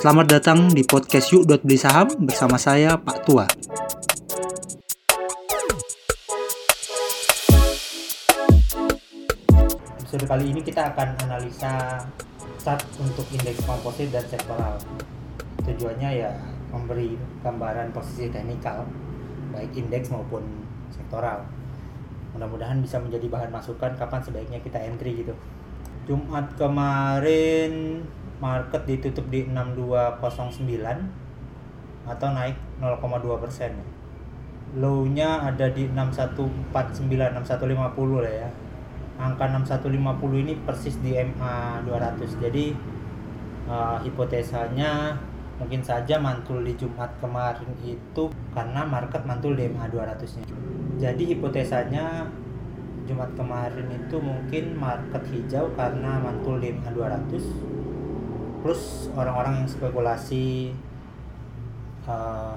Selamat datang di podcast Yuk Beli Saham bersama saya Pak Tua. Episode kali ini kita akan analisa chart untuk indeks komposit dan sektoral. Tujuannya ya memberi gambaran posisi teknikal baik indeks maupun sektoral. Mudah-mudahan bisa menjadi bahan masukan kapan sebaiknya kita entry gitu. Jumat kemarin market ditutup di 6209 atau naik 0,2 persen. Low-nya ada di 6149, 6150 lah ya. Angka 6150 ini persis di MA 200 jadi uh, hipotesanya mungkin saja mantul di Jumat kemarin itu karena market mantul di MA 200 nya jadi hipotesanya Jumat kemarin itu mungkin market hijau karena mantul di MA 200 plus orang-orang yang spekulasi uh,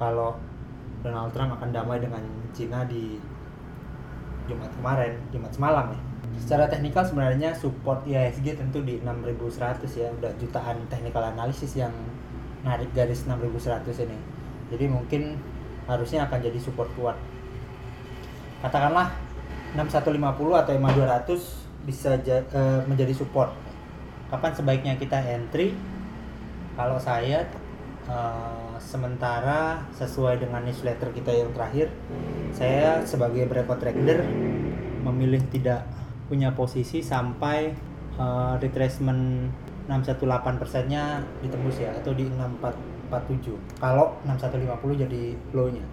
kalau Donald Trump akan damai dengan Cina di Jumat kemarin, Jumat semalam ya. Secara teknikal sebenarnya support IHSG tentu di 6100 ya, udah jutaan technical analisis yang narik garis 6100 ini. Jadi mungkin harusnya akan jadi support kuat. Katakanlah 6150 atau 5200 bisa uh, menjadi support. Kapan sebaiknya kita entry? Kalau saya uh, sementara sesuai dengan newsletter kita yang terakhir saya sebagai breakout trader memilih tidak punya posisi sampai uh, retracement 618 persennya ditembus ya atau di 6447 kalau 6150 jadi low nya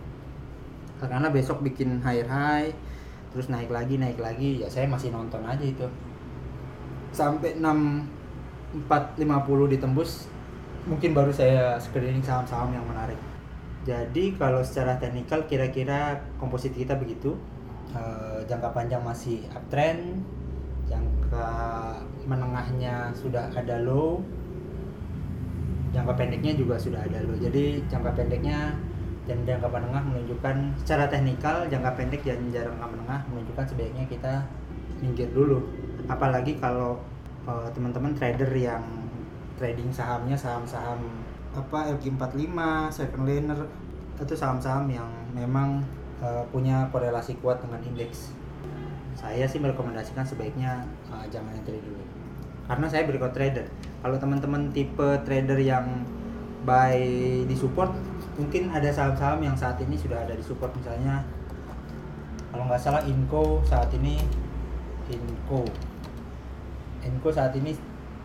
karena besok bikin higher high terus naik lagi naik lagi ya saya masih nonton aja itu. Sampai 6450 ditembus mungkin baru saya screening saham-saham yang menarik. Jadi kalau secara teknikal kira-kira komposit kita begitu. Uh, jangka panjang masih uptrend, jangka menengahnya sudah ada low, jangka pendeknya juga sudah ada low. Jadi jangka pendeknya dan jangka menengah menunjukkan secara teknikal jangka pendek dan jangka menengah menunjukkan sebaiknya kita minggir dulu. Apalagi kalau uh, teman-teman trader yang trading sahamnya saham-saham apa LQ45, second laner itu saham-saham yang memang uh, punya korelasi kuat dengan indeks. Saya sih merekomendasikan sebaiknya uh, jangan entry dulu. Karena saya berikut trader. Kalau teman-teman tipe trader yang buy di support, mungkin ada saham-saham yang saat ini sudah ada di support misalnya kalau nggak salah Inco saat ini Inco Inco saat ini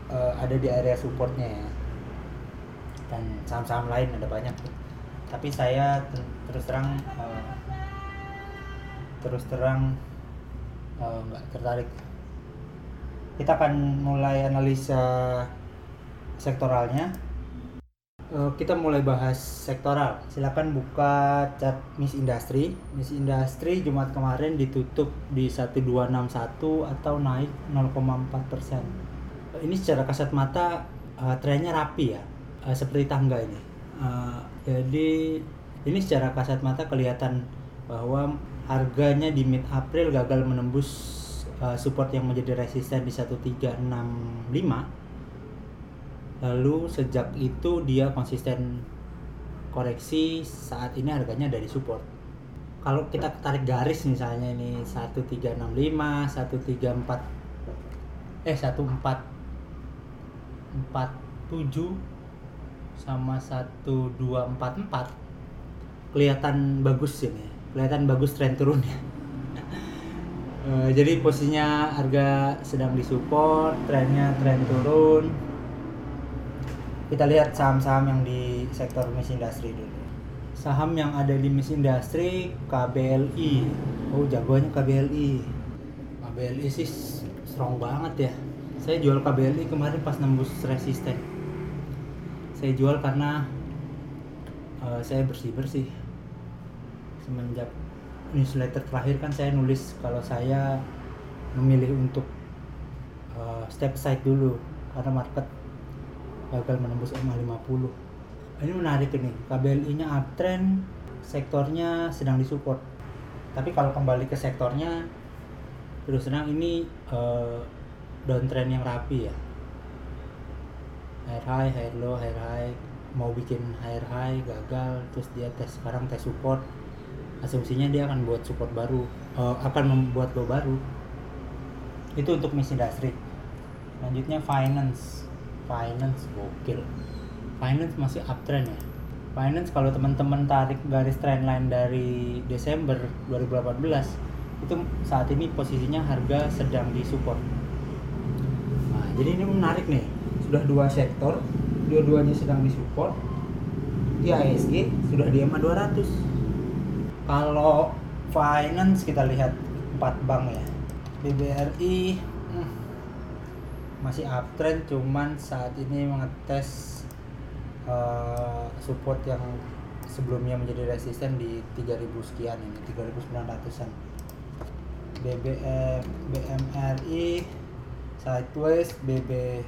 uh, ada di area supportnya ya. Dan saham-saham lain ada banyak tapi saya terus terang uh, terus terang uh, nggak tertarik. Kita akan mulai analisa sektoralnya. uh, kita mulai bahas sektoral. Silakan buka chat Miss Industry. Miss Industry Jumat kemarin ditutup di 1261 atau naik 0,4 persen. Ini secara kasat mata uh, trennya rapi ya? Uh, seperti tangga ini. Uh, jadi ini secara kasat mata kelihatan bahwa harganya di mid April gagal menembus uh, support yang menjadi resisten di 1365 lalu sejak itu dia konsisten koreksi saat ini harganya dari support. Kalau kita tarik garis misalnya ini 1365 134 eh 14 47 sama 1244 kelihatan bagus ini. Kelihatan bagus tren turunnya. Uh, jadi posisinya harga sedang disupport trennya tren turun kita lihat saham-saham yang di sektor mesin industri dulu. Saham yang ada di mesin industri KBLI oh jagoannya KBLI KBLI sih strong banget ya. Saya jual KBLI kemarin pas nembus resisten. Saya jual karena uh, saya bersih bersih semenjak newsletter terakhir kan saya nulis kalau saya memilih untuk uh, step side dulu karena market gagal menembus MA 50 ini menarik ini KBLI nya uptrend sektornya sedang disupport. Tapi kalau kembali ke sektornya terus terang ini uh, downtrend yang rapi ya. Higher high higher low higher high mau bikin higher high gagal terus dia tes sekarang tes support asumsinya dia akan buat support baru uh, akan membuat low baru. Itu untuk misi industry selanjutnya finance finance gokil. Finance masih uptrend ya. Finance kalau teman-teman tarik garis trendline dari Desember 2018 itu saat ini posisinya harga sedang di support nah jadi ini menarik nih. Sudah dua sektor dua-duanya sedang di support di ASG sudah di EMA 200 kalau finance kita lihat empat bank ya. BBRI masih uptrend cuman saat ini mengetes uh, support yang sebelumnya menjadi resisten di 3000 sekian ini 3900an BBM BMRI Sideways BBCA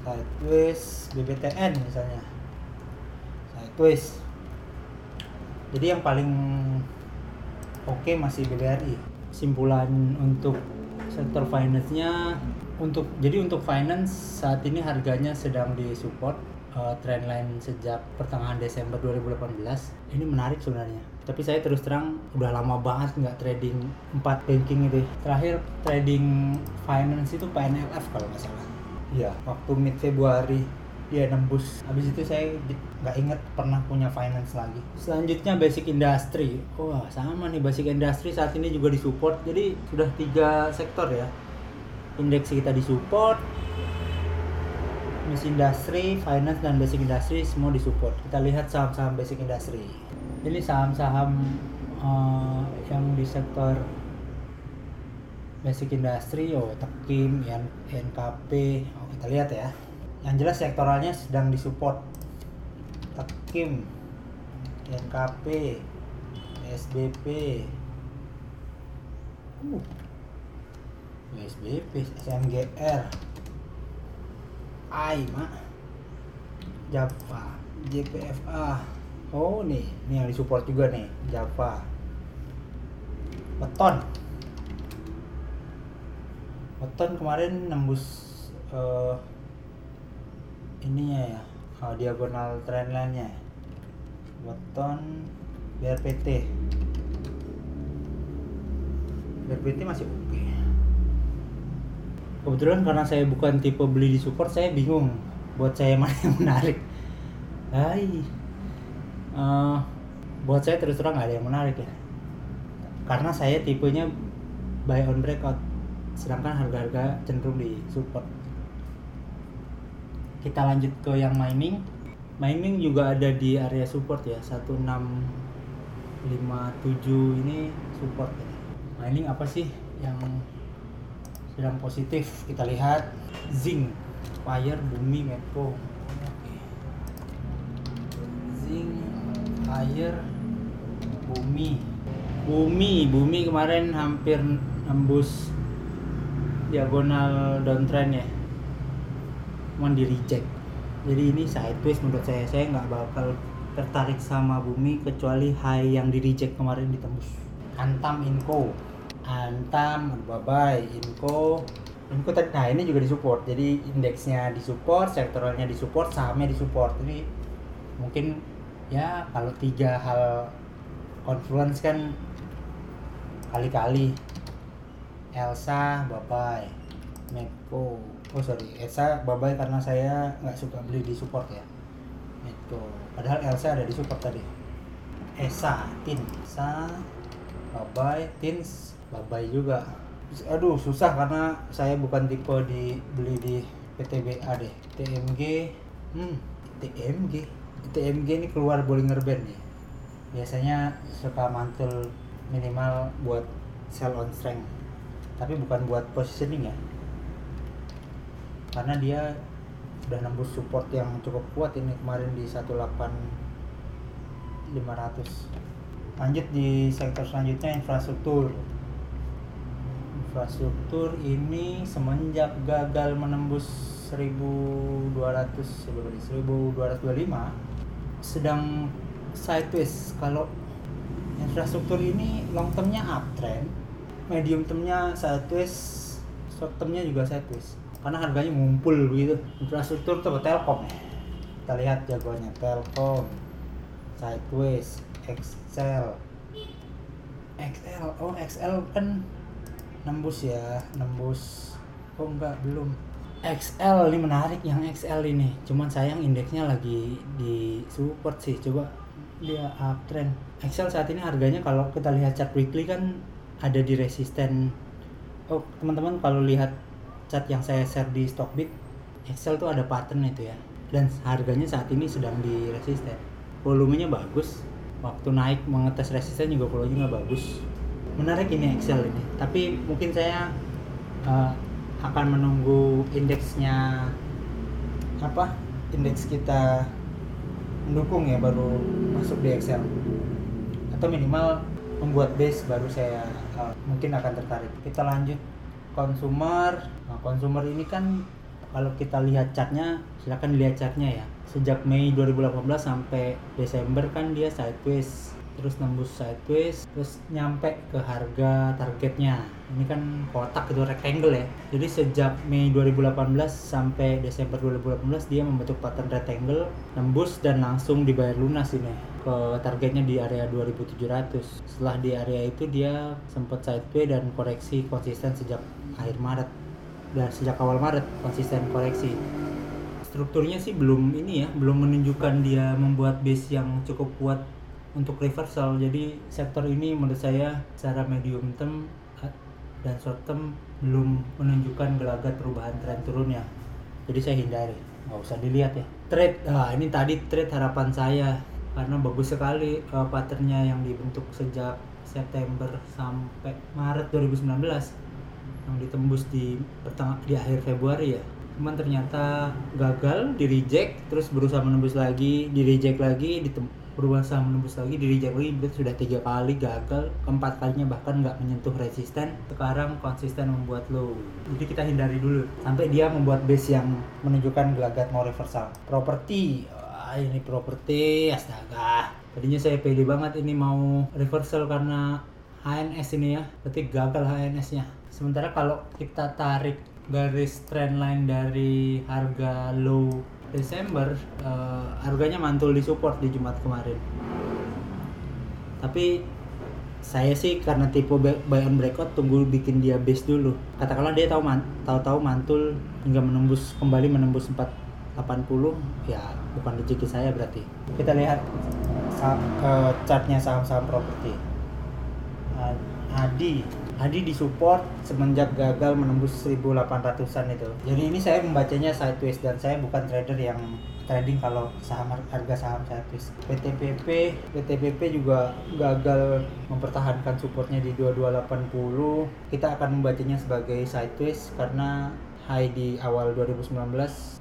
Sideways BBTN misalnya. Sideways. Jadi yang paling oke okay masih BBRI simpulan untuk sektor finance-nya untuk jadi untuk finance saat ini harganya sedang disupport uh, trendline sejak pertengahan Desember 2018 ini menarik sebenarnya. Tapi saya terus terang udah lama banget nggak trading empat banking itu. Terakhir trading finance itu PNLF kalau nggak salah. Iya. Waktu mid Februari dia nembus habis itu saya nggak inget pernah punya finance lagi. Selanjutnya basic industry. Wah sama nih basic industry saat ini juga disupport. Jadi sudah tiga sektor ya. Indeks kita disupport Miss Industry, Finance dan Basic Industry semua disupport. Kita lihat saham-saham Basic Industry. Ini saham-saham uh, yang di sektor basic industry oh Tekim, NKP oh, kita lihat ya yang jelas sektoralnya sedang disupport. Tekim NKP SBP uh, SBP SMGR AIMA Java JPFA oh nih. Ini yang disupport juga nih Java. Beton beton kemarin nembus uh, ininya ya uh, diagonal trendline nya beton BRPT BRPT masih oke okay. kebetulan karena saya bukan tipe beli di support saya bingung buat saya mana yang menarik. Hai. Uh, buat saya terus terang nggak ada yang menarik ya. Karena saya tipenya buy on breakout sedangkan harga-harga cenderung di support kita lanjut ke yang mining. Mining juga ada di area support ya 1657 ini support ya. mining apa sih yang sedang positif? Kita lihat. Zinc fire bumi medco zinc air bumi. Bumi bumi kemarin hampir nembus diagonal downtrend ya cuman di reject. Jadi ini sideways menurut saya. Saya nggak bakal tertarik sama bumi kecuali high yang di reject kemarin ditembus. Antam inco. Antam bye bye inco. Inco tadi, nah ini juga disupport. Jadi indeksnya disupport sektoralnya disupport sahamnya disupport. Jadi mungkin ya kalau tiga hal confluence kan kali-kali. Elsa bye Medco oh sorry. Elsa bye karena saya nggak suka beli di support ya. Medco padahal Elsa ada di support tadi. Esa Tin. Esa bye Tins bye juga. Aduh susah karena saya bukan tipe di beli di PTBA deh. TMG hmm TMG TMG ini keluar Bollinger Band nih. Biasanya suka mantul minimal buat sell on strength. Tapi bukan buat positioning ya karena dia udah nembus support yang cukup kuat ini kemarin di 18500 lanjut di sektor selanjutnya infrastruktur. Infrastruktur ini semenjak gagal menembus 1200 1225 sedang sideways. Kalau infrastruktur ini long termnya uptrend medium termnya sideways short termnya juga sideways karena harganya ngumpul begitu. Infrastruktur tuh telkom. Kita lihat jagoannya telkom sideways excel. XL oh XL kan nembus ya nembus. Oh enggak? Belum. XL ini menarik yang XL ini. Cuman sayang indeksnya lagi di support sih. Coba dia uptrend. XL saat ini harganya kalau kita lihat chart weekly kan ada di resisten. Oh teman-teman kalau lihat chart yang saya share di Stockbit Excel tuh ada pattern itu ya. Dan harganya saat ini sedang di resisten volumenya bagus waktu naik mengetes resisten juga volumenya bagus. Menarik ini Excel ini. Tapi mungkin saya uh, akan menunggu indeksnya apa indeks kita mendukung ya baru masuk di Excel. Atau minimal membuat base baru saya uh, mungkin akan tertarik. Kita lanjut konsumer. Nah, konsumer ini kan kalau kita lihat chartnya silakan lihat chartnya ya. Sejak Mei 2018 sampai Desember kan dia sideways terus nembus sideways terus nyampe ke harga targetnya. Ini kan kotak itu rectangle ya. Jadi sejak Mei 2018 sampai Desember 2018 dia membentuk pattern rectangle nembus dan langsung dibayar lunas ini ke targetnya di area 2700 setelah di area itu dia sempat sideways dan koreksi konsisten sejak akhir Maret. Dan sejak awal Maret konsisten koreksi. Strukturnya sih belum ini ya belum menunjukkan dia membuat base yang cukup kuat untuk reversal. Jadi sektor ini menurut saya secara medium term dan short term belum menunjukkan gelagat perubahan tren turunnya. Jadi saya hindari nggak usah dilihat ya. Trade nah ini tadi trade harapan saya karena bagus sekali uh, patternnya yang dibentuk sejak September sampai Maret 2019 yang ditembus di pertengah di akhir Februari ya. Cuman ternyata gagal di reject terus berusaha menembus lagi di reject lagi berusaha menembus lagi di reject lagi berarti sudah tiga kali gagal keempat kalinya bahkan nggak menyentuh resisten. Sekarang konsisten membuat low. Jadi kita hindari dulu sampai dia membuat base yang menunjukkan gelagat mau reversal properti ah, ini properti astaga. Tadinya saya pede banget ini mau reversal karena HNS ini ya berarti gagal HNS nya sementara kalau kita tarik garis trendline dari harga low Desember uh, harganya mantul di support di Jumat kemarin. Tapi saya sih karena tipe buy on breakout tunggu bikin dia base dulu. Katakanlah dia tahu man, tahu-tahu mantul hingga menembus kembali menembus 480 ya bukan rezeki saya berarti. Kita lihat uh, chartnya saham-saham properti Adi Adi disupport semenjak gagal menembus 1800-an itu. Jadi ini saya membacanya sideways dan saya bukan trader yang trading kalau saham harga saham sideways. PTPP PTPP juga gagal mempertahankan supportnya di 2280. Kita akan membacanya sebagai sideways karena high di awal 2019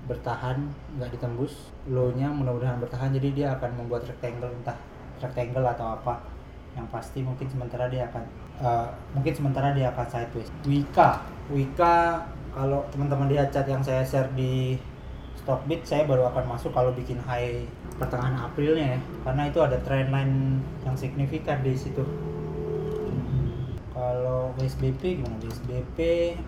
bertahan nggak ditembus low-nya mudah-mudahan bertahan jadi dia akan membuat rectangle entah rectangle atau apa yang pasti mungkin sementara dia akan uh, mungkin sementara dia akan sideways. Wika, Wika kalau teman-teman lihat chat yang saya share di Stockbit saya baru akan masuk kalau bikin high pertengahan Aprilnya ya. Karena itu ada trendline yang signifikan di situ. Kalau USBP gimana USBP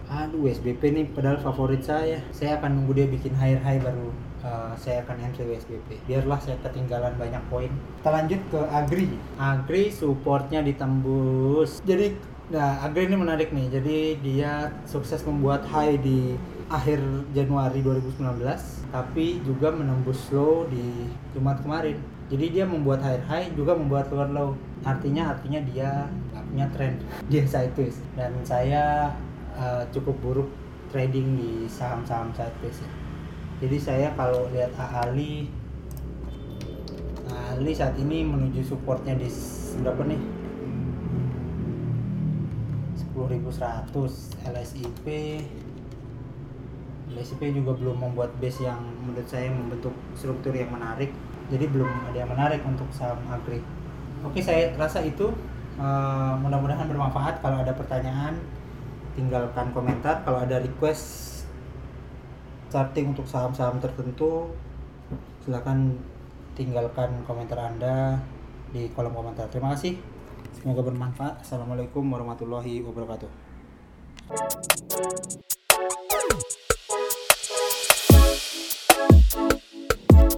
aduh USBP nih padahal favorit saya. Saya akan nunggu dia bikin high high baru uh, saya akan entry WSBP biarlah saya ketinggalan banyak poin. Kita lanjut ke Agri. Agri supportnya ditembus. Jadi nah Agri ini menarik nih. Jadi dia sukses membuat high di akhir Januari 2019 tapi juga menembus low di Jumat kemarin. Jadi dia membuat high. High juga membuat lower low. Artinya artinya dia nggak punya trend. Dia sideways dan saya uh, cukup buruk trading di saham-saham sideways ya jadi saya kalau lihat Ali Ali saat ini menuju supportnya di berapa nih? 10.100 LSIP LSIP juga belum membuat base yang menurut saya membentuk struktur yang menarik. Jadi belum ada yang menarik untuk saham agri. Oke saya rasa itu uh, mudah-mudahan bermanfaat. Kalau ada pertanyaan tinggalkan komentar. Kalau ada request starting untuk saham-saham tertentu silahkan tinggalkan komentar anda di kolom komentar. Terima kasih. Semoga bermanfaat. Assalamualaikum warahmatullahi wabarakatuh